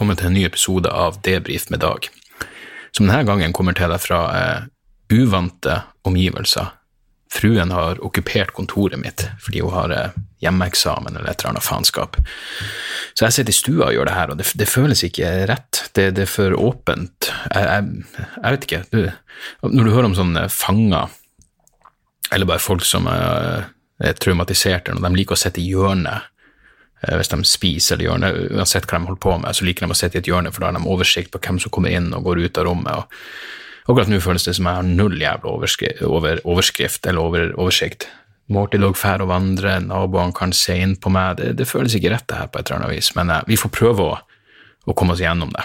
velkommen til en ny episode av Debrif med Dag, som denne gangen kommer til deg fra eh, uvante omgivelser. Fruen har okkupert kontoret mitt fordi hun har eh, hjemmeeksamen eller et eller annet faenskap. Så jeg sitter i stua og gjør det her, og det, det føles ikke rett. Det, det er for åpent. Jeg, jeg, jeg vet ikke. Du, når du hører om sånne fanger, eller bare folk som er, er traumatiserte, når de liker å sitte i hjørnet Eh, hvis de spiser eller gjør noe, uansett hva de holder på med, så liker de å sitte i et hjørne, for da har de oversikt på hvem som kommer inn og går ut av rommet. og Akkurat nå føles det som jeg har null jævla overskrift, over, overskrift eller over, oversikt. Morty lå fær og vandre, naboene kan se inn på meg. Det, det, føles ikke rett, det her, på et eller annet vis, men eh, vi får prøve å, å, komme oss gjennom det.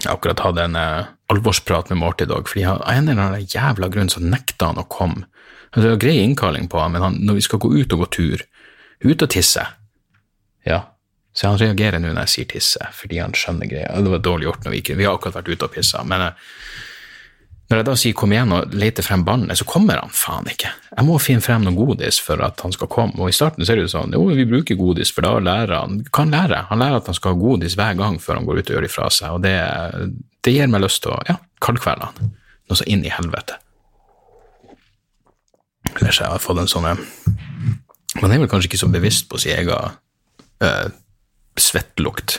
Jeg akkurat hatt en eh, alvorsprat med Morty i dag, fordi av en eller annen jævla grunn så nekta han å komme. Altså, det var grei innkalling på han, men han, når vi skal gå ut og gå tur, ut og tisse, ja. Så han reagerer nå når jeg sier tisse, fordi han skjønner greia. Det var dårlig gjort når vi ikke Vi har akkurat vært ute og pissa. Men eh, når jeg da sier kom igjen og leter frem barnet, så kommer han faen ikke. Jeg må finne frem noe godis for at han skal komme. Og i starten så er det jo sånn jo, vi bruker godis, for da lærer han Kan lære. Han lærer at han skal ha godis hver gang før han går ut og gjør det fra seg, og det, det gir meg lyst til å ja, kaldkvele han. Noe så inn i helvete. Ellers har jeg fått en sånn Man er vel kanskje ikke så bevisst på sin egen uh, svettlukt.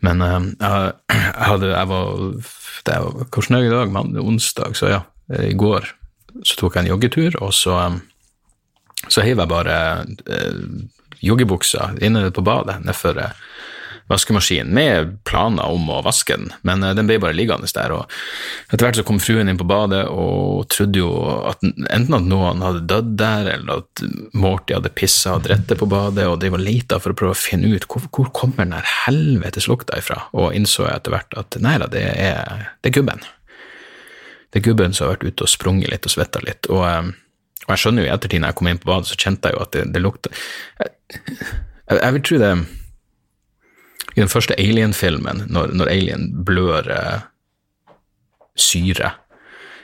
Men eh, jeg, hadde Jeg var det er det i dag? Man, onsdag, så ja. I går så tok jeg en joggetur, og så, um, så heiv jeg bare eh, joggebuksa inne på badet nedfor uh, vaskemaskin med planer om å vaske den, men eh, den ble bare liggende der. og Etter hvert så kom fruen inn på badet og trodde jo at enten at noen hadde dødd der, eller at Morty hadde pissa og drette på badet, og de var leita for å prøve å finne ut hvor, hvor kommer den her helvetes lukta ifra, og innså jeg etter hvert at nei da, det er, det er gubben. Det er gubben som har vært ute og sprunget litt og svetta litt. og eh, og jeg skjønner jo i ettertid, når jeg kom inn på badet, så kjente jeg jo at det, det lukta jeg, jeg, vil tro det i den første Alien-filmen, når, når, Alien blør eh, syre,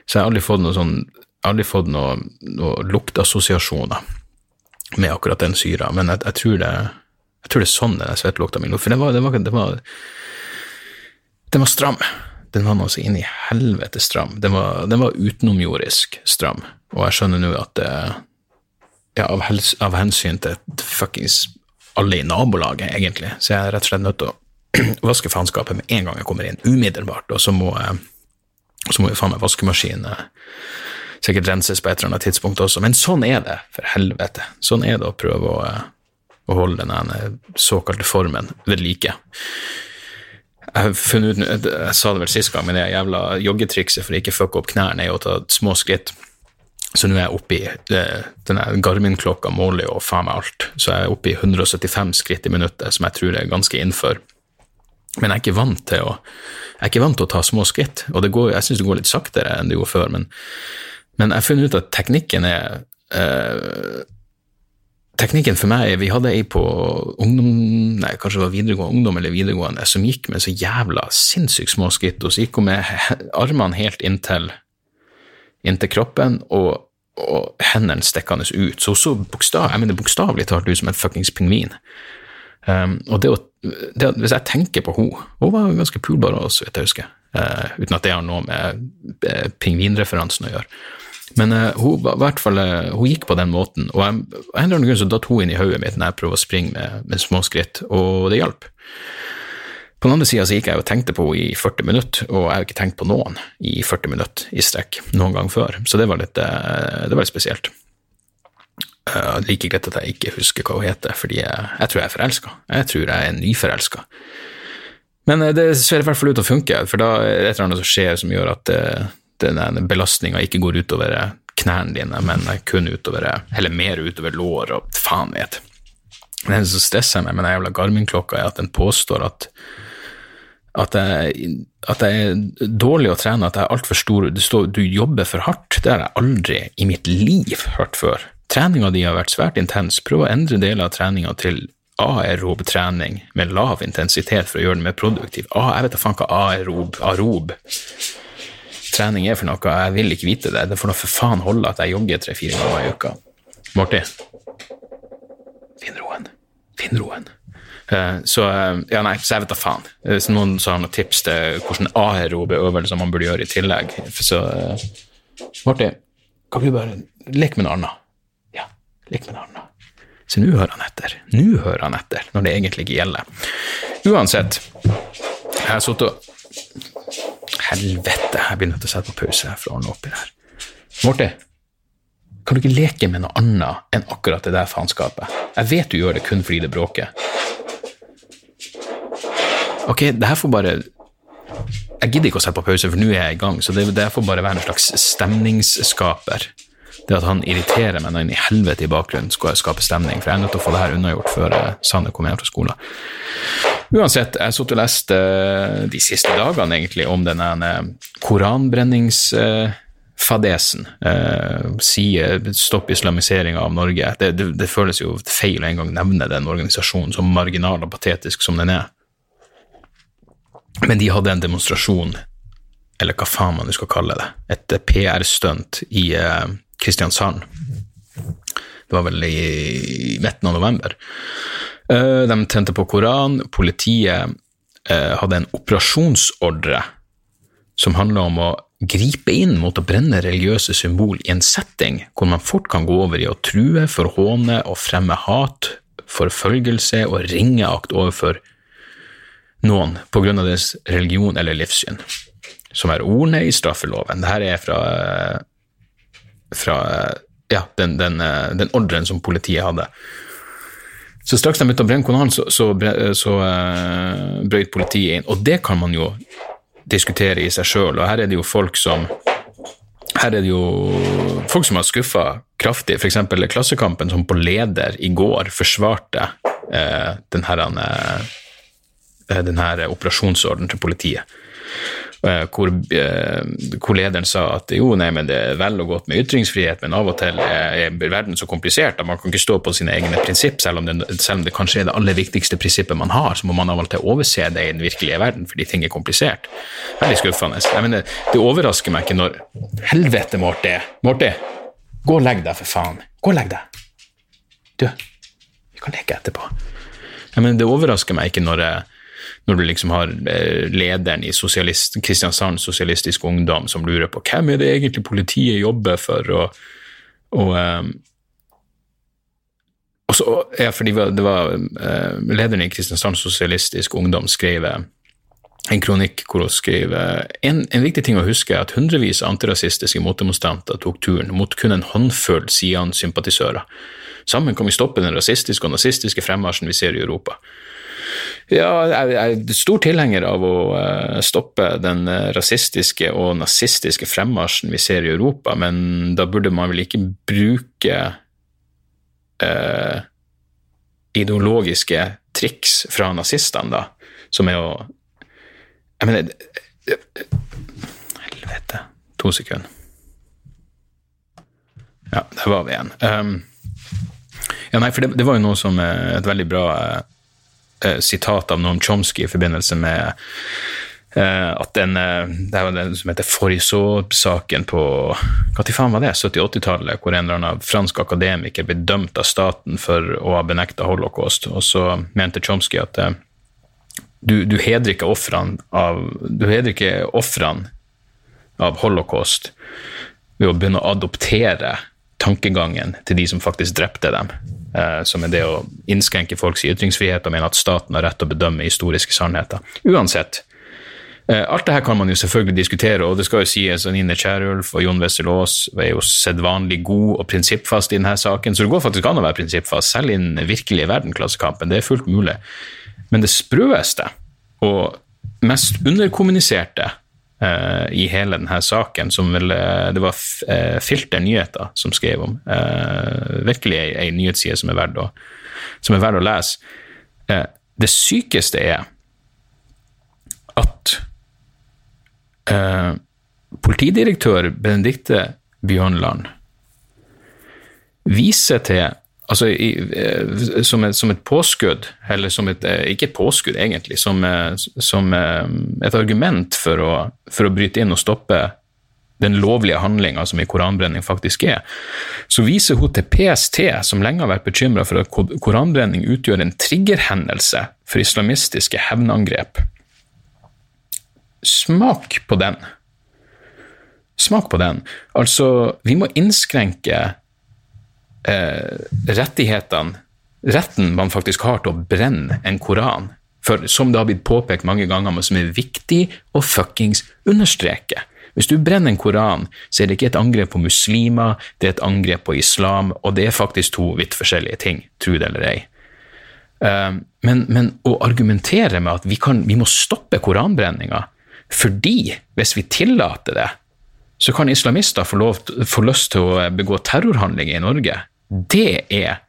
så jeg har aldri fått noe sånn aldri fått noen noe luktassosiasjoner med akkurat den syra, men jeg, jeg, tror det, jeg, tror det, er sånn den svettelukta mi For den var, den var, den var, den var stram. Den var noe så inn i helvete stram. Den var, den var utenomjordisk stram, og jeg skjønner nå at det, ja, av, hels, av hensyn til fuckings alle i nabolaget, egentlig. Så jeg er rett og slett nødt til å vaske faenskapet med en gang jeg kommer inn, umiddelbart. Og så må, så må jo faen meg vaskemaskinen eh, sikkert renses på et eller annet tidspunkt også. Men sånn er det, for helvete. Sånn er det å prøve å, eh, å holde den såkalte formen ved like. Jeg har funnet ut, jeg sa det vel sist gang, men det jævla joggetrikset for å ikke fucke opp knærne er å ta små skritt. Så nå er jeg oppe i eh, denne Garmin-klokka måler jo faen meg alt, så jeg er oppe i 175 skritt i minuttet, som jeg tror er ganske innenfor. Men jeg er ikke vant til å, vant til å ta små skritt, og går, jeg syns det går litt saktere enn det gjorde før. Men, men jeg har funnet ut at teknikken er eh, Teknikken for meg Vi hadde ei på ungdom, nei, kanskje det var videregående ungdom eller videregående som gikk med så jævla sinnssykt små skritt, og så gikk hun med armene helt inntil inntil kroppen, og og hendene stikkende ut. Så hun så bokstav, jeg mener bokstavelig talt ut som en fuckings pingvin. Um, og det, det, hvis jeg tenker på henne Hun var ganske pulbar også, vet jeg husker. Uh, uten at det har noe med uh, pingvinreferansen å gjøre. Men uh, hun, fall, uh, hun gikk på den måten, og jeg, en eller annen grunn så datt hun inn i hodet mitt når jeg prøvde å springe med, med små skritt, og det hjalp. På den andre sida gikk jeg og tenkte på henne i 40 minutter, og jeg har ikke tenkt på noen i 40 minutter i strekk noen gang før, så det var litt, eh, det var litt spesielt. Uh, like greit at jeg ikke husker hva hun heter, fordi jeg, jeg tror jeg er forelska. Jeg tror jeg er nyforelska. Men uh, det ser i hvert fall ut til å funke, for da er det et eller annet som skjer som gjør at den belastninga ikke går utover knærne dine, men kun utover, eller mer utover lår og faen vet. Det som stresser meg med den jævla Garmin-klokka, er at den påstår at at jeg, at jeg, er dårlig å trene, at jeg er altfor stor du, står, Du jobber for hardt. Det har jeg aldri i mitt liv hørt før. Treninga di har vært svært intens. Prøv å endre deler av treninga til aerob trening med lav intensitet for å gjøre den mer produktiv. Ah, jeg vet da faen hva aerob, aerob trening er for noe. Jeg vil ikke vite det. Det får nå for faen holde at jeg jogger tre-fire ganger i uka. Marti, finn roen. Finn roen. Eh, så eh, ja, nei, så jeg vet da faen. Hvis noen har noen tips til hvordan aerobe øvelser man burde gjøre i tillegg, så Martin, kan du bare leke med noe annet? Ja, leke med noe annet. Så nå hører han etter. Nå hører han etter, når det egentlig ikke gjelder. Uansett, jeg har sittet og Helvete, jeg blir nødt til å sette på pause for å ordne opp i det her. Morty, kan du ikke leke med noe annet enn akkurat det der faenskapet? Jeg vet du gjør det kun fordi det bråker. Ok, det her får bare Jeg gidder ikke å sette på pause, for nå er jeg i gang, så det, det får bare være en slags stemningsskaper. Det at han irriterer meg når han i helvete i bakgrunnen skal skape stemning, for jeg er nødt til å få det her unnagjort før uh, Sanne kommer hjem fra skolen. Uansett, jeg sittet og lest uh, de siste dagene egentlig om denne koranbrenningsfadesen. koranbrennings... Uh. Eh, stopp islamiseringa av Norge. Det, det, det, føles jo feil å engang nevne den organisasjonen, så marginal og patetisk som den er. Men de hadde en demonstrasjon, eller hva faen man skal kalle det, et PR-stunt i eh, Kristiansand. Det var vel i midten av november. Eh, de tente på Koran. Politiet eh, hadde en operasjonsordre som handla om å gripe inn mot å brenne religiøse symbol i en setting hvor man fort kan gå over i å true, forhåne og fremme hat, forfølgelse og ringeakt overfor noen av deres religion eller livssyn, som er ordene i straffeloven. Dette er fra, fra ja, den, den, den ordren som politiet hadde. Så straks de begynte å brenne Koranen, så, så, så uh, brøt politiet inn. Og det kan man jo diskutere i seg sjøl. Og her er det jo folk som her er det jo folk som har skuffa kraftig. F.eks. Klassekampen, som på leder i går forsvarte eh, herrene... eh, denne operasjonsordenen til politiet. Eh, hvor, eh, hvor, lederen sa at jo, nei, men det er vel og godt med ytringsfrihet, men av og til er verden så komplisert at man kan ikke stå på sine egne prinsipp, selv om, det, selv om det kanskje er det aller viktigste prinsippet man har, så må man av og til overse det i den virkelige verden fordi ting er komplisert. Veldig skuffende. Jeg mener, det overrasker meg ikke når Helvete, Morty! Morty! Gå og legg deg, for faen. Gå og legg deg. Du, vi kan leke etterpå. Jeg mener, det overrasker meg ikke når jeg når du liksom har eh, lederen i sosialist, Kristiansand Sosialistisk Ungdom som lurer på hvem er det egentlig politiet jobber for, og, og, um, og så, ja, fordi det var uh, Lederen i Kristiansand Sosialistisk Ungdom skrev en kronikk hvor hun skrev en, en viktig ting å huske er at hundrevis av antirasistiske motdemonstranter tok turen mot kun en håndfull Sian-sympatisører. Sammen kan vi stoppe den rasistiske og nazistiske fremmarsjen vi ser i Europa. Ja, jeg er stor tilhenger av å eh, stoppe den eh, rasistiske og nazistiske fremmarsjen vi ser i Europa, men da burde man vel ikke bruke eh, ideologiske triks fra nazistene, da, som er å Jeg mener Helvete. To sekunder. Ja, der var vi igjen. Um, ja, nei, for det, det, var jo noe som et veldig bra eh, sitat av Noam Chomsky i forbindelse med eh, at den, eh, det var den som heter Forisot-saken på hva til faen var det, 70-80-tallet, hvor en eller annen fransk akademiker ble dømt av staten for å ha benekta holocaust. Og så mente Chomsky at eh, du, du hedrer ikke ofrene av av holocaust ved å begynne å adoptere tankegangen til de som faktisk drepte dem. Eh, som er det å innskrenke folks ytringsfrihet og mene at staten har rett til å bedømme historiske sannheter. Uansett. Eh, alt det her kan man jo selvfølgelig diskutere, og det skal jo sies at Nine Kierulf og Jon Wessel Aas er jo sedvanlig god og prinsippfast i denne saken, så det går faktisk an å være prinsippfast, selv i den virkelige verdenklassekampen. Det er fullt mulig. Men det sprøeste og mest underkommuniserte uh, i hele denne saken, som vel uh, Det var uh, Filter nyheter som skrev om. virkelig ei, ei nyhetsside som er verdt å, er verdt å lese. det sykeste er at politidirektør Benedicte Bjørnland viser til altså i, eh, som, et, som, et, påskudd, eller som et eh, Ikke et påskudd, egentlig, som, eh, som et argument for å, for å, bryte inn og stoppe den lovlige handlinga som i koranbrenning faktisk er, så viser hun til PST, som lenge har vært bekymra for at koranbrenning utgjør en triggerhendelse for islamistiske hevnangrep. Smak på den. Smak på den. Altså, vi må innskrenke rettighetene, retten man faktisk har til å brenne en koran. For som det har blitt påpekt mange ganger, men som er viktig å fuckings understreke. Hvis du brenner en koran, så er det ikke et angrep på muslimer, det er et angrep på islam, og det er faktisk to vidt forskjellige ting, tro det eller ei. Uh, men, men, å argumentere med at vi, kan, vi må stoppe koranbrenninga fordi hvis vi tillater det, så kan islamister få, lov, få lyst til å begå terrorhandlinger i Norge, det er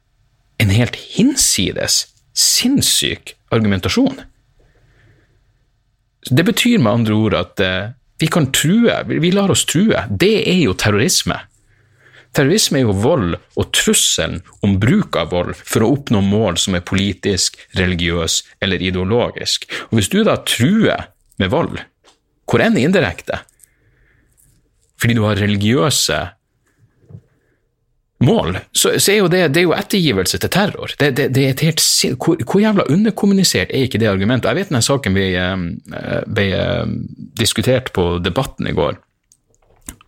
en helt hinsides sinnssyk argumentasjon. Det betyr med andre ord at uh, vi kan true, vi lar oss true. Det er jo terrorisme. Terrorisme er jo vold og trusselen om bruk av vold for å oppnå mål som er politisk, religiøs eller ideologisk. Og Hvis du da truer med vold, hvor enn indirekte, fordi du har religiøse mål, så, så er jo det, det er jo ettergivelse til terror. Det, det, det er et helt, hvor, hvor, jævla underkommunisert er ikke det argumentet? Jeg vet denne saken ble, eh, ble eh, diskutert på Debatten i går.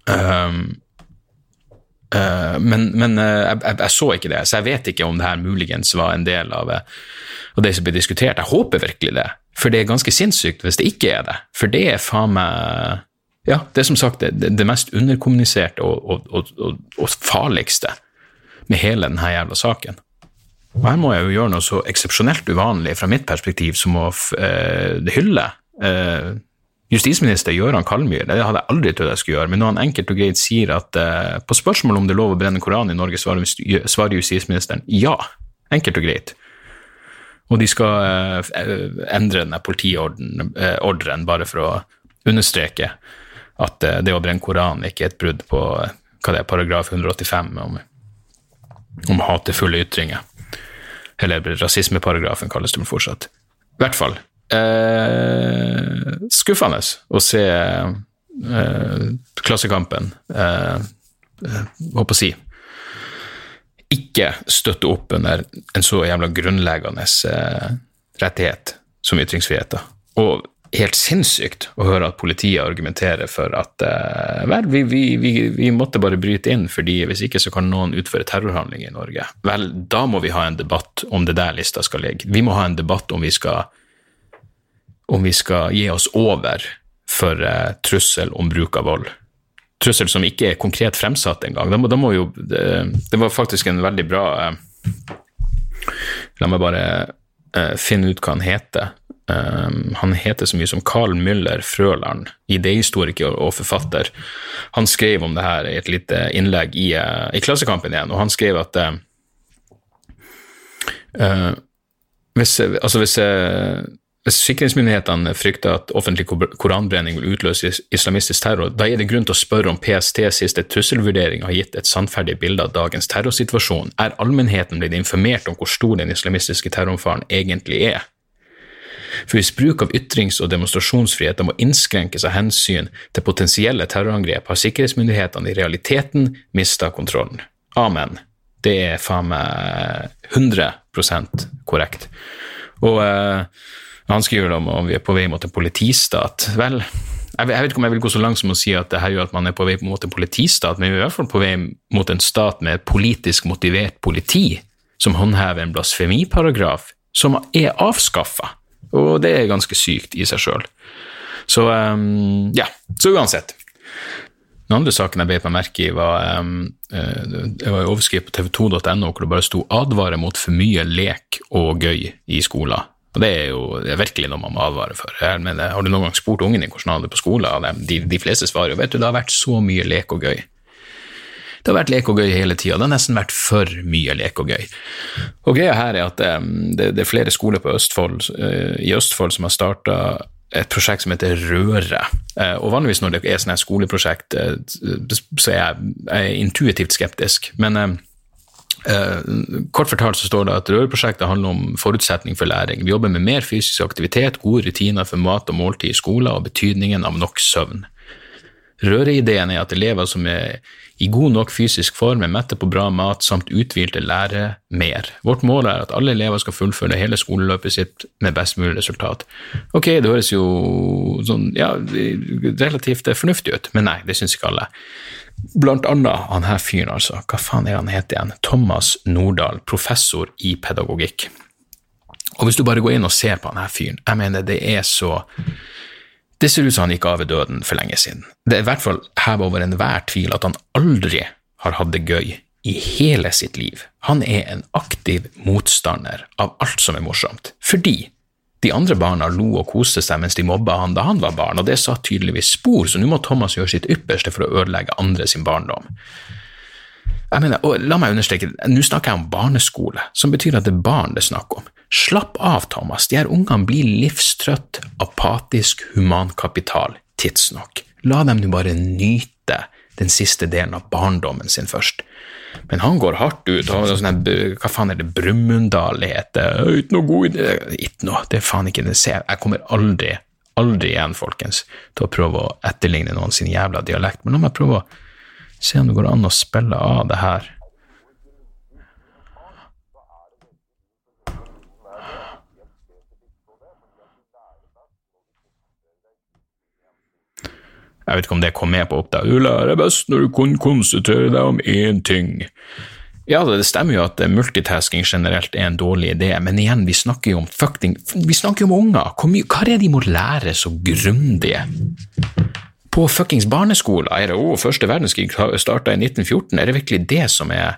Um, uh, men, men jeg, jeg, jeg, så ikke det, så jeg vet ikke om det her muligens var en del av, av det som ble diskutert. Jeg håper virkelig det, for det er ganske sinnssykt hvis det ikke er det. For det er faen meg ja, det er som sagt det, det mest underkommuniserte og, og, og, og, farligste med hele denne jævla saken. Og her må jeg jo gjøre noe så eksepsjonelt uvanlig fra mitt perspektiv som å eh, hylle eh, justisminister Gøran Kalmyr. Det hadde jeg aldri trodd jeg skulle gjøre, men når han enkelt og greit sier at eh, på spørsmål om det er lov å brenne Koranen i Norge, svarer, justisministeren ja. Enkelt og greit. Og de skal endre denne politiordren bare for å understreke at eh, det å brenne Koranen ikke er et brudd på hva det er, paragraf 185 om, om hatefulle ytringer. Eller rasismeparagrafen kalles det fortsatt. I hvert fall. Eh, skuffende å se eh, Klassekampen eh, Håper eh, å si ikke støtte opp under en så jævla grunnleggende eh, rettighet som ytringsfriheten. Og helt sinnssykt å høre at politiet argumenterer for at uh, vel, vi, vi, vi, vi, måtte bare bryte inn, fordi hvis ikke så kan noen utføre terrorhandlinger i Norge. Vel, da må vi ha en debatt om det der lista skal ligge. Vi må ha en debatt om vi skal, om vi skal gi oss over for uh, trussel om bruk av vold. Trussel som ikke er konkret fremsatt engang. Da, da må jo det, det, var faktisk en veldig bra uh, La meg bare finne ut hva han heter. Um, han heter så mye som Carl Müller Frøland, idehistoriker og forfatter. Han skrev om det her i et lite innlegg i, uh, i Klassekampen igjen, og han skrev at uh, hvis, altså hvis, hvis, sikkerhetsmyndighetene frykter at offentlig koranbrenning vil utløse islamistisk terror, da er det grunn til å spørre om PST siste trusselvurdering har gitt et sannferdig bilde av dagens terrorsituasjon. Er allmennheten blitt informert om hvor stor den islamistiske terrorfaren egentlig er? For hvis bruk av ytrings- og demonstrasjonsfriheten må innskrenkes av hensyn til potensielle terrorangrep, har sikkerhetsmyndighetene i realiteten mista kontrollen. Amen. Det er faen meg 100 korrekt. Og eh, han skriver om om vi er på vei mot en politistat. Vel, jeg vet ikke om jeg vil gå så langt som å si at det her gjør at man er på vei mot en politistat, men vi er i hvert fall på vei mot en stat med politisk motivert politi som håndhever en blasfemiparagraf som er avskaffa. Og det er ganske sykt i seg sjøl. Så um, ja, så uansett. Den andre saken jeg beit meg merke i, var um, det var en overskrift på tv2.no hvor det bare sto 'advare mot for mye lek og gøy i skolen'. Og Det er jo det er virkelig noe man må advare for. Men Har du noen gang spurt ungene hvordan de hadde det på skolen? De, de fleste svarer jo vet du, det har vært så mye lek og gøy. Det har vært lek og gøy hele tida. Det har nesten vært for mye lek og gøy. Og greia her er at det, det, er flere skoler Østfold, uh, i Østfold som har starta et prosjekt som heter Røre. Uh, og vanligvis når det er sånne skoleprosjekt, uh, så er jeg, jeg er intuitivt skeptisk. Men kort fortalt så står det at Røreprosjektet handler om forutsetning for læring. Vi jobber med mer fysisk aktivitet, gode rutiner for mat og måltid i skolen og betydningen av nok søvn. Røreideen er at elever som er i god nok fysisk form, er mette på bra mat samt uthvilte, lærer mer. Vårt mål er at alle elever skal fullføre hele skoleløpet sitt med best mulig resultat. Ok, det høres jo sånn, ja, relativt fornuftig ut, men nei, det syns ikke alle. Blant annet han her fyren, altså. Hva faen er han heter igjen? Thomas Nordahl, professor i pedagogikk. Og hvis du bare går inn og ser på han her fyren, jeg mener det er så det ser ut som han gikk av ved døden for lenge siden. Det er i hvert fall hevet over enhver tvil at han aldri har hatt det gøy i hele sitt liv. Han er en aktiv motstander av alt som er morsomt, fordi de andre barna lo og koste seg mens de mobba han da han var barn, og det satt tydeligvis spor, så nå må Thomas gjøre sitt ypperste for å ødelegge andre sin barndom. Jeg mener, og La meg understreke, nå snakker jeg om barneskole, som betyr at det er barn det er snakk om. Slapp av, Thomas, de her ungene blir livstrøtt, apatisk humankapital tidsnok. La dem nå bare nyte den siste delen av barndommen sin først. Men han går hardt ut. og sånn, Hva faen er det Brumunddal heter? Ikke noe god idé. Ikke noe, det er faen ikke det. Jeg kommer aldri, aldri igjen, folkens, til å prøve å etterligne noen sin jævla dialekt. Men la meg prøve å se om det går an å spille av det her. Jeg vet ikke om det kom med på opptak. Du lærer best når du kun konsentrerer deg om én ting. Ja, det stemmer jo at multitasking generelt er en dårlig idé, men igjen, vi snakker jo om fucking Vi snakker jo om unger. Hva er det de må lære så grundig? På fuckings barneskoler er det å, første verdenskrig starta i 1914, er det virkelig det som er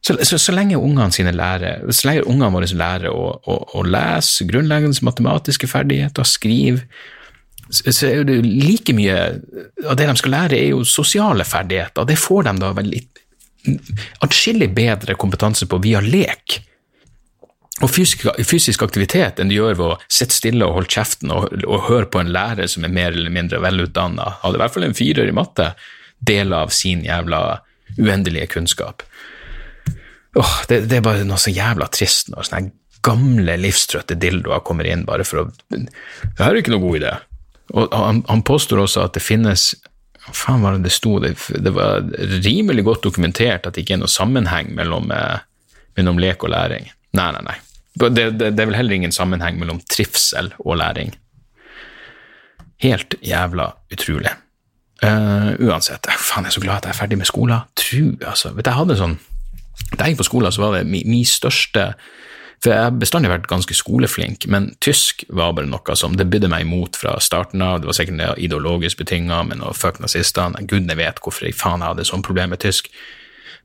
så, så, så, lenge ungene sine lærer, så lenge ungene våre lærer å, å, å lese grunnleggende matematiske ferdigheter, skrive så er det like mye av det de skal lære, er jo sosiale ferdigheter. Det får de da vel litt atskillig bedre kompetanse på via lek og fysisk, aktivitet enn de gjør ved å sitte stille og holde kjeften og, og høre på en lærer som er mer eller mindre velutdanna, hadde i hvert fall en firer i matte, del av sin jævla uendelige kunnskap. Åh, det, det, er bare noe så jævla trist når sånne gamle, livstrøtte dildoer kommer inn bare for å Det her er ikke noe god idé. Og han, han påstår også at det finnes faen var det det sto? Det, det, var rimelig godt dokumentert at det ikke er noe sammenheng mellom, eh, mellom lek og læring. Nei, nei, nei. Det, det, det, er vel heller ingen sammenheng mellom trivsel og læring. Helt jævla utrolig. Uh, uansett, faen, jeg er så glad at jeg er ferdig med skolen. Tru, altså. Vet du, jeg hadde sånn Da jeg gikk på skolen, så var det min, min største for jeg har bestandig vært ganske skoleflink, men tysk var bare noe som det bydde meg imot fra starten av. Det var sikkert det ideologisk betinga, men å fuck nazistene Gudene vet hvorfor jeg faen hadde sånn problem med tysk.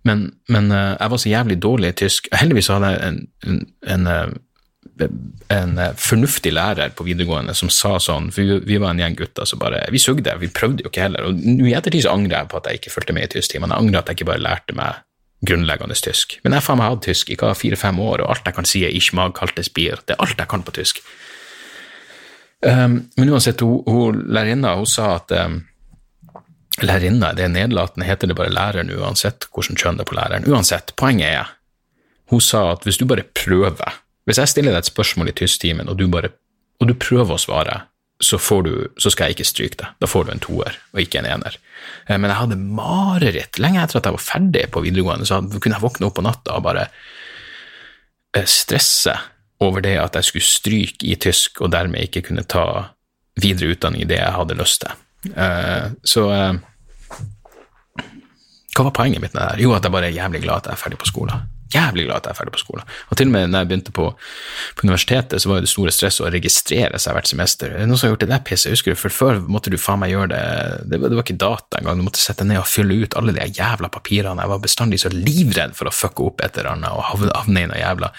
Men, men uh, jeg var så jævlig dårlig i tysk. Heldigvis hadde jeg en, en, en, eh, en, eh, fornuftig lærer på videregående som sa sånn, for vi, vi var en gjeng gutter som bare Vi sugde, vi prøvde jo ikke heller. Og nå i ettertid så angrer jeg på at jeg ikke fulgte med i tysktimene. Jeg angrer at jeg ikke bare lærte meg grunnleggende tysk. Men jeg har hatt tysk i fire-fem år, og alt jeg kan si er 'ich mag kaltes bier'. Det er alt jeg kan på tysk. Um, men uansett, hun, lærerinna sa at um, Lærerinna, det er nedlatende, heter det bare læreren uansett hvordan kjønn det er på læreren. Uansett, poenget er Hun sa at hvis du bare prøver Hvis jeg stiller deg et spørsmål i tysktimen, og, og du prøver å svare, så, du, så, skal jeg ikke stryke det. Da får du en toer, og ikke en ener. Eh, men jeg hadde mareritt. Lenge etter at jeg var ferdig på videregående, så kunne jeg våkne opp på natta og bare eh, stresse over det at jeg skulle stryke i tysk, og dermed ikke kunne ta videre utdanning i det jeg hadde lyst til. Eh, så hva var poenget mitt med det her? Jo, at jeg bare er jævlig glad at jeg er ferdig på skolen jævlig glad at jeg er ferdig på skolen. Og til og med når jeg begynte på, på universitetet, så var det store stresset å registrere seg hvert semester. Er det noen som har gjort det der pisset? Husker du, for før måtte du faen meg gjøre det det var, det var, ikke data engang. Du måtte sette ned og fylle ut alle de jævla papirene. Jeg var bestandig så livredd for å fucke opp et eller annet og havne i noe jævla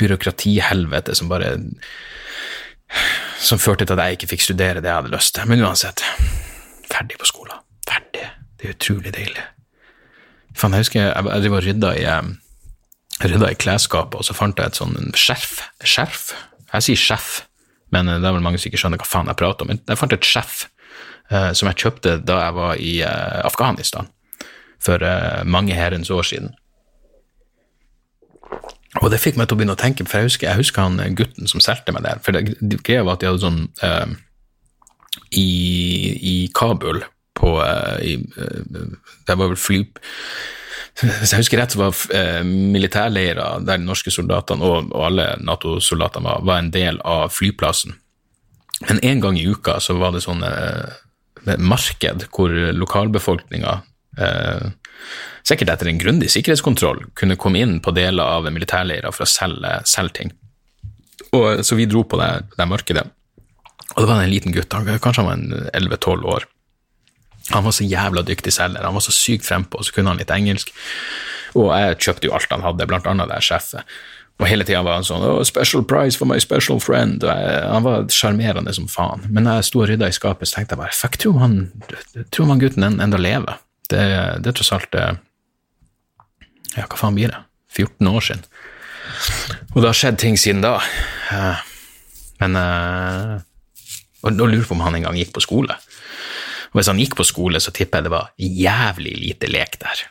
byråkratihelvete som bare Som førte til at jeg ikke fikk studere det jeg hadde lyst til. Men uansett, ferdig på skolen. Ferdig. Det er utrolig deilig. Faen, jeg husker jeg, jeg, jeg rydda i rydda i klesskapet, og så fant jeg et sånn skjerf. Skjerf? Jeg sier sjef, men det er vel mange som ikke skjønner hva faen jeg prater om. Jeg fant et skjerf eh, som jeg kjøpte da jeg var i eh, Afghanistan for eh, mange herrens år siden. Og det fikk meg til å begynne å tenke, for jeg husker, jeg husker han gutten som solgte meg der. For det, greia var at de hadde sånn i, i Kabul, på på i, Det var vel fly hvis jeg husker rett, så var eh, militærleirer der de norske soldatene og, og alle Nato-soldatene var, var, en del av flyplassen. Men en gang i uka så var det sånn eh, marked hvor lokalbefolkninga eh, sikkert etter en grundig sikkerhetskontroll, kunne komme inn på deler av militærleirer for å selge, selge ting. Og, så vi dro på det, det markedet, og det var en liten gutt, kanskje han var 11-12 år. Han var så jævla dyktig selger, han var så sykt frempå, og så kunne han litt engelsk. Og jeg kjøpte jo alt han hadde, blant annet det sjefet. Og hele tida var han sånn oh, 'Special price for my special friend'. Og jeg, han var sjarmerende som faen. Men når jeg sto og rydda i skapet, så tenkte jeg bare fuck, tror han, tror han gutten enda lever? Det, det er tross alt eh, Ja, hva faen blir det? 14 år siden. Og det har skjedd ting siden da. Eh, men eh, Og nå lurer på om han en gang gikk på skole. Og hvis han gikk på skole, så tipper jeg det var jævlig lite lek der.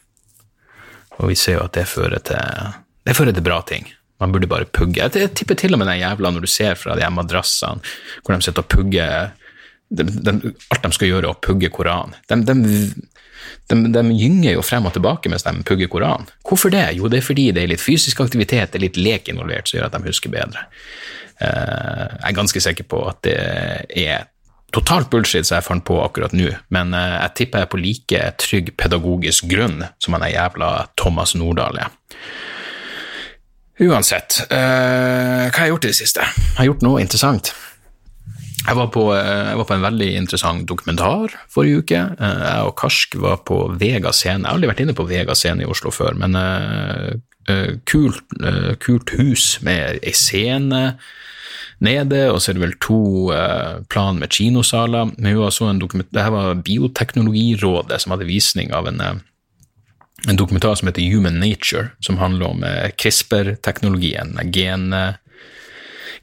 Og vi ser jo at det fører til, det fører til bra ting. Man burde bare pugge. Jeg tipper til og med den jævla når du ser fra de madrassene hvor de sitter og pugger de, de, Alt de skal gjøre, er å pugge Koranen. De, de, gynger jo frem og tilbake mens de pugger Koranen. Hvorfor det? Jo, det er fordi det er litt fysisk aktivitet, det er litt lek involvert, som gjør at de husker bedre. Eh, jeg er ganske sikker på at det er totalt bullshit som jeg fant på akkurat nå, men uh, jeg tipper jeg er på like trygg pedagogisk grunn som han er jævla Thomas Nordahl er. Uansett, uh, hva har jeg gjort i det siste? Jeg har gjort noe interessant. Jeg var, på, uh, jeg var på en veldig interessant dokumentar forrige uke. jeg og Karsk var på Vega scene. Jeg har aldri vært inne på Vega scene i Oslo før, men kult, kult hus med ei scene nede, og så er det vel to uh, plan med kinosaler. Men hun så en dokument, det her var Bioteknologirådet som hadde visning av en, uh, en dokumentar som heter Human Nature, som handler om uh, CRISPR-teknologien, gen,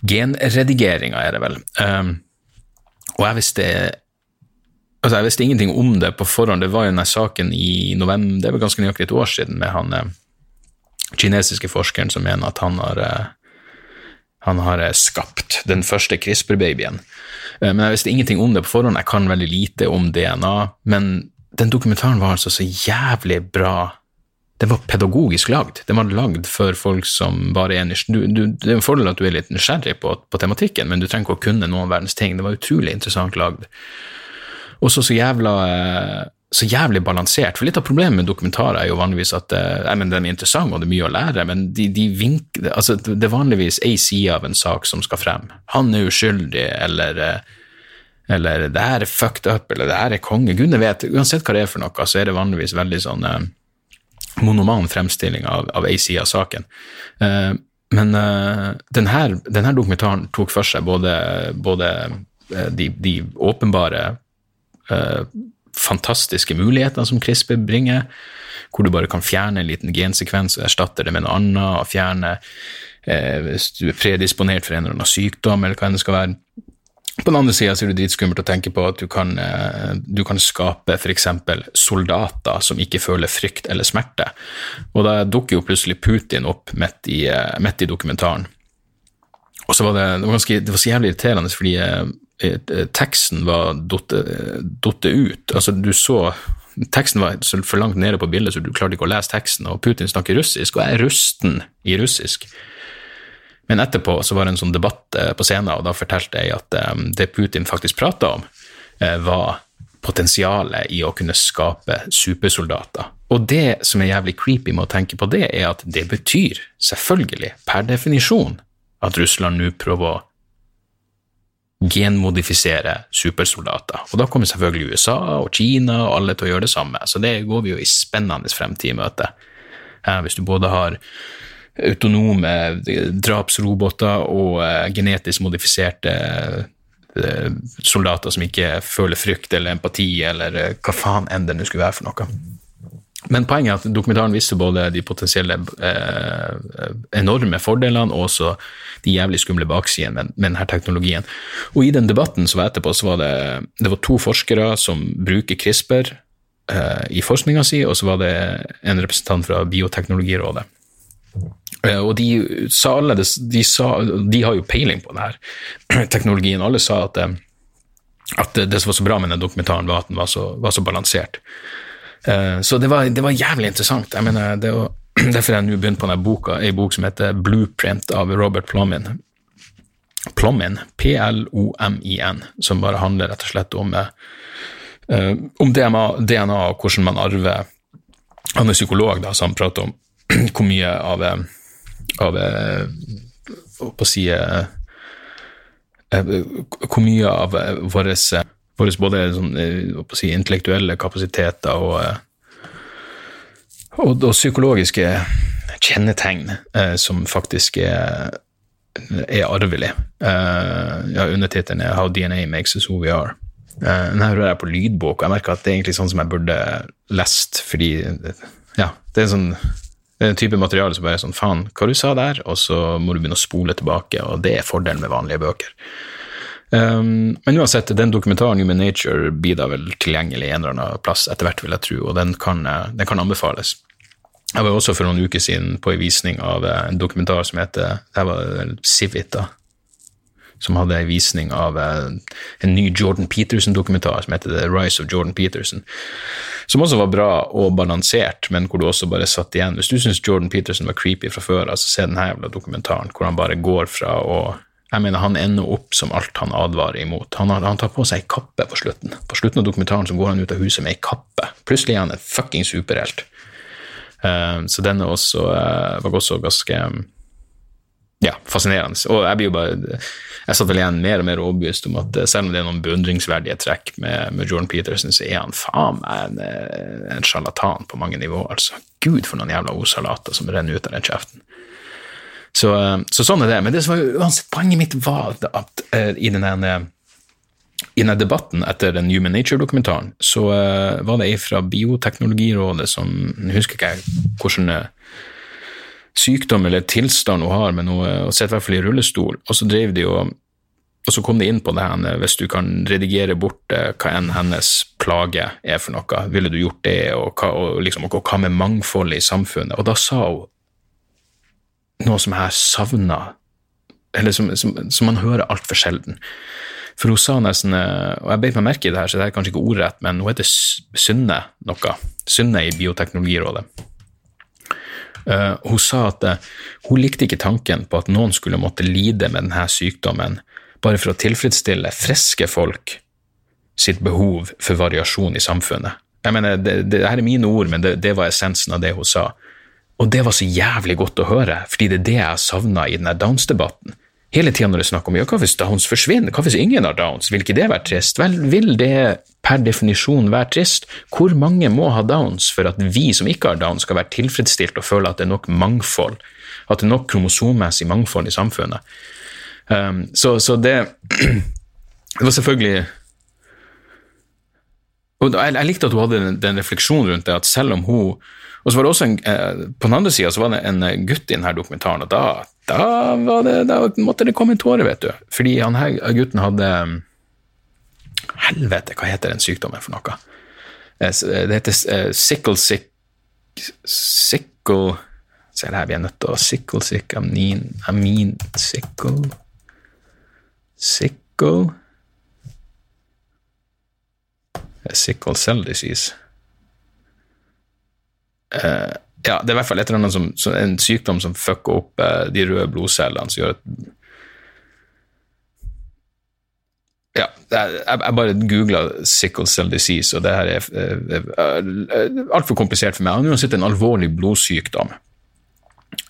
genredigeringa, er det vel. Um, og jeg visste Altså, jeg visste ingenting om det på forhånd. Det var jo denne saken i november, det var ganske nøyaktig et år siden, med han kinesiske forskeren som mener at han har han har eh, skapt den første CRISPR-babyen. Eh, men jeg visste ingenting om det på forhånd, jeg kan veldig lite om DNA. Men den dokumentaren var altså så jævlig bra. Den var pedagogisk lagd. Den var lagd for folk som bare er nysgjerrige. Det er en fordel at du er litt nysgjerrig på, på, tematikken, men du trenger ikke å kunne noen verdens ting. Det var utrolig interessant lagd. Og så så jævla eh, så jævlig balansert. For litt av problemet med dokumentarer er jo vanligvis at jeg mener, den er interessant og det er mye å lære, men de, de vink, altså, det er vanligvis ei side av en sak som skal frem. Han er uskyldig, eller, eh, eller det her er fucked up, eller det her er konge. Gudene vet, uansett hva det er for noe, så er det vanligvis veldig sånn eh, monoman fremstilling av, ei side av saken. Eh, men eh, denne, denne, dokumentaren tok for seg både, både uh, de, de, åpenbare uh, fantastiske muligheter som CRISPR bringer, hvor du bare kan fjerne en liten gensekvens og erstatte det med noe annet, og fjerne eh, hvis du er predisponert for en eller annen sykdom, eller hva enn det skal være. På den andre sida er det dritskummelt å tenke på at du kan, eh, du kan skape f.eks. soldater som ikke føler frykt eller smerte. Og da dukker jo plutselig Putin opp midt i, eh, midt i dokumentaren. Og så var det, det, var ganske, det var så jævlig irriterende, fordi eh, teksten var datt ut. Altså, du så Teksten var for langt nede på bildet, så du klarte ikke å lese teksten. Og Putin snakker russisk, og jeg er rusten i russisk. Men etterpå så var det en sånn debatt eh, på scenen, og da fortalte jeg at um, det Putin faktisk prata om, var potensialet i å kunne skape supersoldater. Og det som er jævlig creepy med å tenke på det, er at det betyr, selvfølgelig, per definisjon, at Russland nå prøver å genmodifisere supersoldater. Og da kommer selvfølgelig USA og Kina og alle til å gjøre det samme, så det går vi jo i spennende fremtid i møte. Hvis du både har autonome drapsroboter og eh, genetisk modifiserte eh, soldater som ikke føler frykt eller empati eller eh, hva faen enn det nå skulle være for noe. Men poenget er at dokumentaren viste både de potensielle eh, enorme fordelene og også de jævlig skumle baksidene med, med, denne teknologien. Og i den debatten som var etterpå, så var det, det var to forskere som bruker CRISPR eh, i forskninga si, og så var det en representant fra Bioteknologirådet. Eh, og de sa alle de, sa, de har jo peiling på denne teknologien. Alle sa at eh, at det, det som var så bra med den dokumentaren, var at den var så, var så balansert. Uh, så det var, det var, jævlig interessant. Jeg mener, det var, Derfor jeg nå begynt på denne boka, ei bok som heter Blueprint av Robert Plomin. Plomin, P-L-O-M-I-N, som bare handler rett og slett om, eh, om DNA, DNA, og hvordan man arver. Han er psykolog, da, så han prater om hvor mye av, av å si, Hvor mye av våre våre både sånn, si, intellektuelle kapasiteter og, og, og psykologiske kjennetegn eh, som faktisk er, er arvelig. Eh, ja, Undertittelen er 'How DNA Makes Us Who We Are'. Eh, den hører jeg på lydbok, og jeg merker at det er egentlig sånn som jeg burde lest, fordi ja, det er sånn det er en type materiale som bare er sånn faen, hva du sa der, og så må du begynne å spole tilbake, og det er fordelen med vanlige bøker. Um, men uansett, den dokumentaren Human Nature blir da vel tilgjengelig en eller annen plass etter hvert, vil jeg tro, og den kan, eh, den kan anbefales. Jeg var også for noen uker siden på en visning av eh, en dokumentar som heter det var Civit, da, som hadde en visning av eh, en ny Jordan Peterson-dokumentar som heter The Rise of Jordan Peterson. Som også var bra og balansert, men hvor du også bare satt igjen. Hvis du syns Jordan Peterson var creepy fra før, altså se denne jævla dokumentaren hvor han bare går fra å jeg mener, Han ender opp som alt han advarer imot. Han, har, han tar på seg ei kappe på slutten. På slutten av dokumentaren så går han ut av huset med ei kappe. Plutselig er han en fucking superhelt. Uh, så den uh, var også ganske ja, fascinerende. Og jeg blir jo bare Jeg satt vel igjen mer og mer overbevist om at selv om det er noen beundringsverdige trekk med, med Jordan Peterson, så er han faen meg en, en sjarlatan på mange nivåer. Altså, Gud, for noen jævla ordsalater som renner ut av den kjeften. Så, eh, så, sånn er det. Men det som var uansett poenget mitt, var at uh, i denne, i denne debatten etter den Human Nature-dokumentaren, så uh, var det ei fra Bioteknologirådet som Jeg husker ikke hvilken sykdom eller tilstand hun har, men hun sitter i hvert fall i rullestol. Og så drev de og og så kom de inn på det her, hvis du kan redigere bort hva enn hennes plage er for noe, ville du gjort det, og hva, og liksom, og hva med mangfoldet i samfunnet? Og da sa hun noe som jeg savna, eller som, som, som, man hører altfor sjelden. For hun sa nesten, eh, og jeg beit meg merke i det her, så det er kanskje ikke ordrett, men hun heter Synne noe. Synne i Bioteknologirådet. Uh, hun sa at uh, hun likte ikke tanken på at noen skulle måtte lide med denne sykdommen bare for å tilfredsstille friske folk sitt behov for variasjon i samfunnet. Jeg mener, det, det, det her er mine ord, men det, det var essensen av det hun sa. Og det var så jævlig godt å høre, fordi det er det jeg savna i denne Downs-debatten. Hele tida når det er snakk om ja, hva hvis Downs forsvinner, hva hvis ingen har Downs, vil ikke det være trist? Vel, vil det per definisjon være trist? Hvor mange må ha Downs for at vi som ikke har Downs, skal være tilfredsstilt og føle at det er nok mangfold, at det er nok kromosommessig mangfold i samfunnet? Um, så, så det Det var selvfølgelig og jeg, likte at hun hadde den refleksjonen rundt det, at selv om hun og så var det også en, eh, På den andre sida var det en eh, gutt i denne dokumentaren, og da, da, det, da måtte det komme en tåre, vet du. Fordi han her gutten hadde Helvete, hva heter den sykdommen for noe? Eh, det heter sickle sick Sickle Se her, vi er nødt til å Sickle sick amin, amin Sickle Sickle Sickle cell disease. Uh, ja, det er i hvert fall et eller annet som, som, en sykdom som fucker opp uh, de røde blodcellene, som gjør at Ja, jeg, bare googla sickle cell disease, og det her er er, er altfor komplisert for meg. Han er uansett en alvorlig blodsykdom.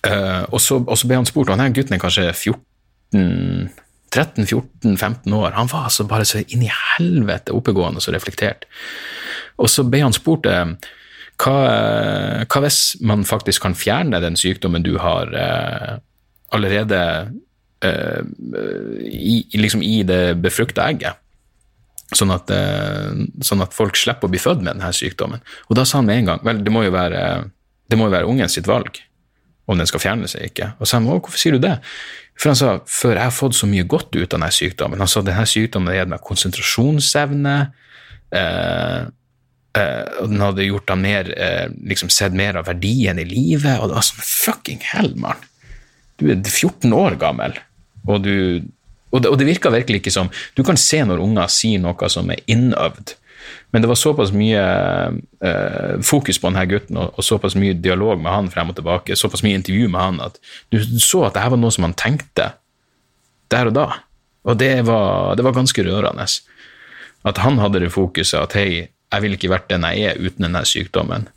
Uh, og, så, og, så, ble han spurt, og denne gutten er kanskje 14 13-14-15 år. Han var altså bare så inn i helvete oppegående og så reflektert. Og så ble han spurt uh, hva, hva, hvis man faktisk kan fjerne den sykdommen du har eh, allerede eh, i, liksom i det befrukta egget? Sånn at, eh, sånn at, folk slipper å bli født med denne sykdommen. Og da sa han med en gang vel, det må jo være, det må jo være ungen sitt valg om den skal fjerne seg ikke. Og så sa han hvorfor sier du det? For han sa før jeg har fått så mye godt ut av denne sykdommen. Han sa denne sykdommen har gitt meg konsentrasjonsevne. Eh, Uh, og den hadde gjort ham mer, uh, liksom sett mer av verdien i livet. Og det var sånn fucking hell, mann! Du er 14 år gammel, og du Og det, og det virka virkelig ikke som Du kan se når unger sier noe som er innøvd, men det var såpass mye uh, fokus på denne gutten og, og, såpass mye dialog med han frem og tilbake, såpass mye intervju med han, at du så at det her var noe som han tenkte der og da. Og det var, det var ganske rørende. At han hadde det fokuset at hei, jeg ville ikke vært den jeg er uten denne sykdommen.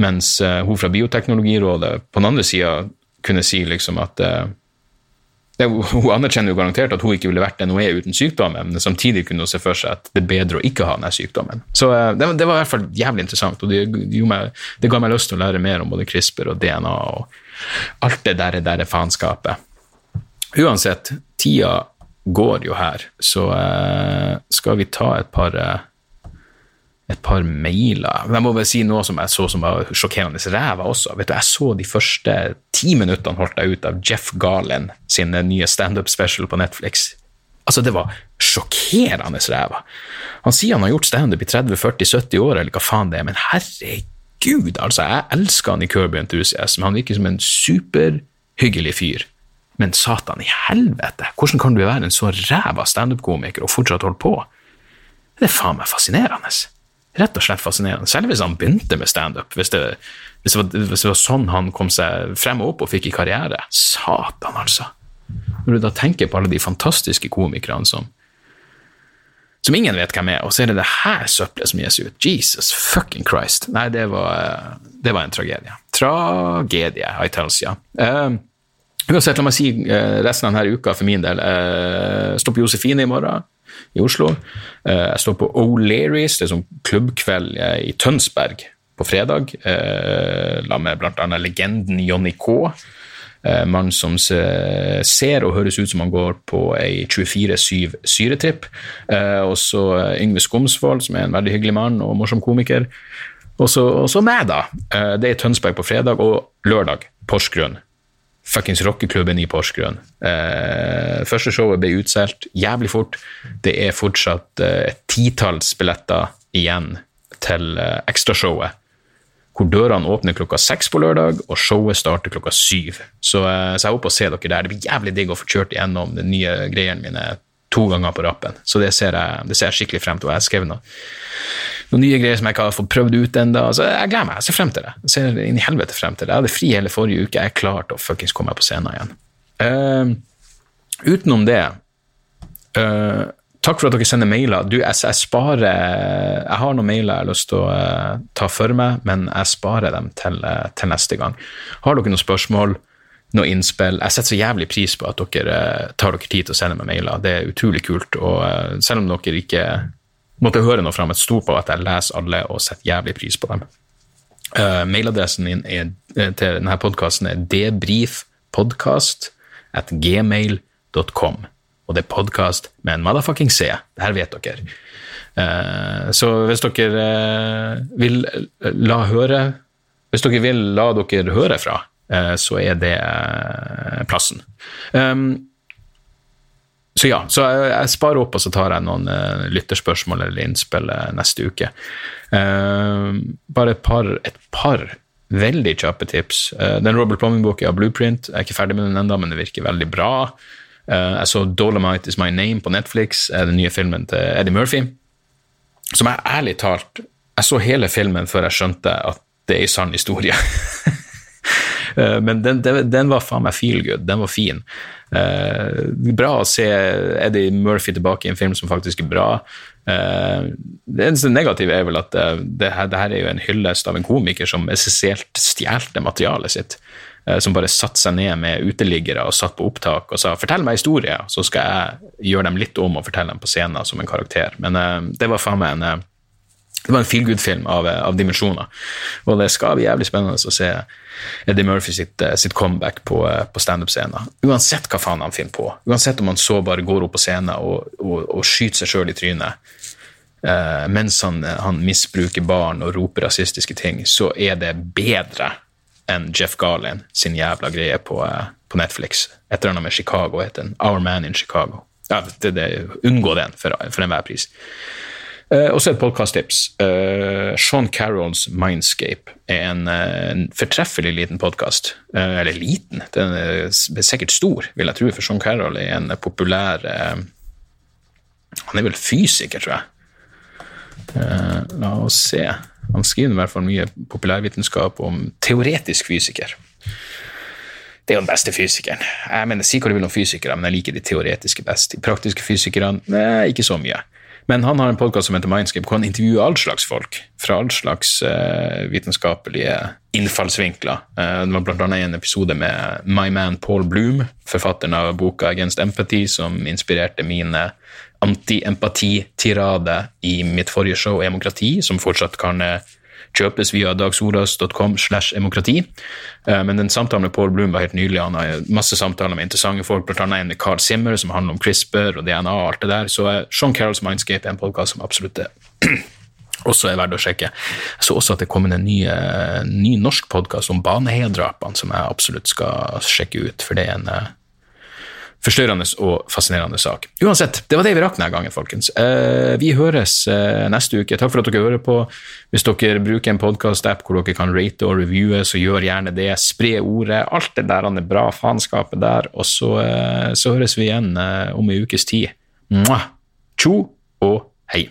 Mens uh, hun fra Bioteknologirådet på den andre sida kunne si liksom at det, Hun anerkjenner jo garantert at hun ikke ville vært den hun er uten sykdommen, men samtidig kunne hun se for seg at det er bedre å ikke ha denne sykdommen. Så uh, det, det, var i hvert fall jævlig interessant, og det, meg, det, ga meg lyst til å lære mer om både CRISPR og DNA og alt det der, der faenskapet. Uansett, tida går jo her, så skal vi ta et par et par mailer. Men jeg må bare si noe som jeg så som var sjokkerende ræva også. Vet du, Jeg så de første ti minuttene holdt jeg ut av Jeff Garlin sin nye standup special på Netflix. Altså, det var sjokkerende ræva. Han sier han har gjort standup i 30-40-70 år, eller hva faen det er, men herregud, altså, jeg elsker han i Kirby Enthusiasm. Han virker som en superhyggelig fyr. Men satan i helvete, hvordan kan du være en så ræva standup-komiker og fortsatt holde på? Det er faen meg fascinerende rett og slett fascinerende. Selv hvis han begynte med standup, hvis, det, hvis, hvis det var sånn han kom seg frem og opp og fikk i karriere. Satan, altså! Når du da tenker på alle de fantastiske komikerne som som ingen vet hvem er, og så er det det her søppelet som gis ut. Jesus fucking Christ. Nei, det var, det var en tragedie. Tragedie, I tells ya. Uh, uansett, la meg si uh, resten av denne uka for min del. Uh, Stopp Josefine i morgen i Oslo. Eh, jeg står på O'Learys, det er sånn klubbkveld i Tønsberg på fredag. Eh, la med bl.a. legenden Johnny K. Eh, mann som ser og høres ut som han går på ei 24-7 syretripp. Og så Yngve Skomsvold, som er en veldig hyggelig mann og morsom komiker. Og så meg, da. Det er i Tønsberg på fredag, og lørdag Porsgrunn fuckings rockeklubben i Porsgrunn. Eh, første showet ble utsolgt jævlig fort. Det er fortsatt eh, et titalls billetter igjen til eh, ekstrashowet. Hvor dørene åpner klokka seks på lørdag, og showet starter klokka syv. Så, eh, så jeg håper å se dere der. Det blir jævlig digg å få kjørt igjennom de nye greiene mine to ganger på rappen. Så det ser jeg, det ser jeg skikkelig frem til. Og jeg har skrevet. noen nye greier som jeg ikke har fått prøvd ut ennå. Altså, jeg gleder meg. Jeg ser frem til det. Jeg ser inn i helvete frem til det. Jeg hadde fri hele forrige uke. Jeg er klar til å fuckings komme meg på scenen igjen. Uh, utenom det uh, Takk for at dere sender mailer. Du, jeg, jeg, sparer Jeg har noen mailer jeg har lyst til å uh, ta for meg, men jeg sparer dem til, til neste gang. Har dere noen spørsmål? Noe innspill. Jeg setter så jævlig pris på at dere uh, tar dere tid til å sende meg mailer. Det er utrolig kult. Og uh, selv om dere ikke måtte høre noe fra meg, stol på at jeg leser alle og setter jævlig pris på dem. Uh, mailadressen min er, til denne podkasten er debrifpodkast.gmail.com. Og det er podkast med en motherfucking C. Det her vet dere. så hvis dere vil la høre Hvis dere vil la dere høre fra Eh, så er det eh, plassen. Um, så ja, så jeg, jeg, sparer opp, og så tar jeg noen uh, lytterspørsmål eller innspill neste uke. Uh, bare et par, et par veldig kjappe tips. Uh, den Robert Plumbing-boka av Blueprint, jeg er ikke ferdig med den ennå, men det virker veldig bra. jeg så Dolomite Is My Name på Netflix, den nye filmen til Eddie Murphy. Som jeg ærlig talt Jeg så hele filmen før jeg skjønte at det er en sann historie. Eh, men den, den, den, var faen meg feel good. Den var fin. Uh, bra å se Eddie Murphy tilbake i en film som faktisk er bra. Uh, det eneste negative er vel at uh, det, her, det, her, er jo en hyllest av en komiker som essensielt stjelte materialet sitt. som bare satte seg ned med uteliggere og satt på opptak og sa 'fortell meg historier', så skal jeg gjøre dem litt om og fortelle dem på scenen som en karakter. Men det var faen meg en det var en feel good-film av, av, dimensjoner. Og det skal bli jævlig spennende å se Eddie Murphy sitt, eh, sitt comeback på, eh, på standup-scenen. Uansett hva faen han finner på. Uansett om han så bare går opp på scenen og, og, og skyter seg sjøl i trynet eh, mens han, han, misbruker barn og roper rasistiske ting, så er det bedre enn Jeff Garlin sin jævla greie på, eh, på Netflix. Et eller annet med Chicago heter den. Our Man in Chicago. Ja, det, det, unngå den for, for enhver pris. Uh, og så et podkasttips. Uh, Sean Carrolls Mindscape er en, en fortreffelig liten podkast. Eller liten, den er sikkert stor, vil jeg tro, for Sean Carroll er en populær Han er vel fysiker, tror jeg. la oss se. Han skriver i hvert fall mye populærvitenskap om teoretisk fysiker. Det er jo den beste fysikeren. Jeg mener, Si hva du vil om fysikere, men jeg liker de teoretiske best. De praktiske fysikerne, ikke så mye. Men han har en podkast som heter Mindscape, hvor han intervjuer all slags folk. Fra all slags uh, vitenskapelige innfallsvinkler. Uh, det var annet en episode med My Man Paul Bloom, forfatteren av boka Against Empathy, som inspirerte mine anti-empati-tirade i mitt forrige show Demokrati, som fortsatt kan uh, kjøpes via dagsoras.com slash demokrati. Eh, men den samtalen med Paul Bloom var helt nylig. Han har masse samtaler med interessante folk, annet en med Carl Simmer som handler om CRISPR og DNA og alt det der. Så eh, Sean Carrolls Mindscape er en podkast som absolutt også er verdt å sjekke. Jeg så også at det kom en ny, eh, ny norsk podkast om Baneheia-drapene som jeg absolutt skal sjekke ut, for det er en forstyrrende og fascinerende sak. Uansett, det var det vi rakk denne gangen, folkens. Eh, vi høres eh, neste uke. Takk for at dere hører på. Hvis dere bruker en podkast-app hvor dere kan rate og reviewe, så gjør gjerne det. Spre ordet. Alt det der er bra faenskapet der. Og så, eh, så, høres vi igjen om en ukes tid. Tjo og hei.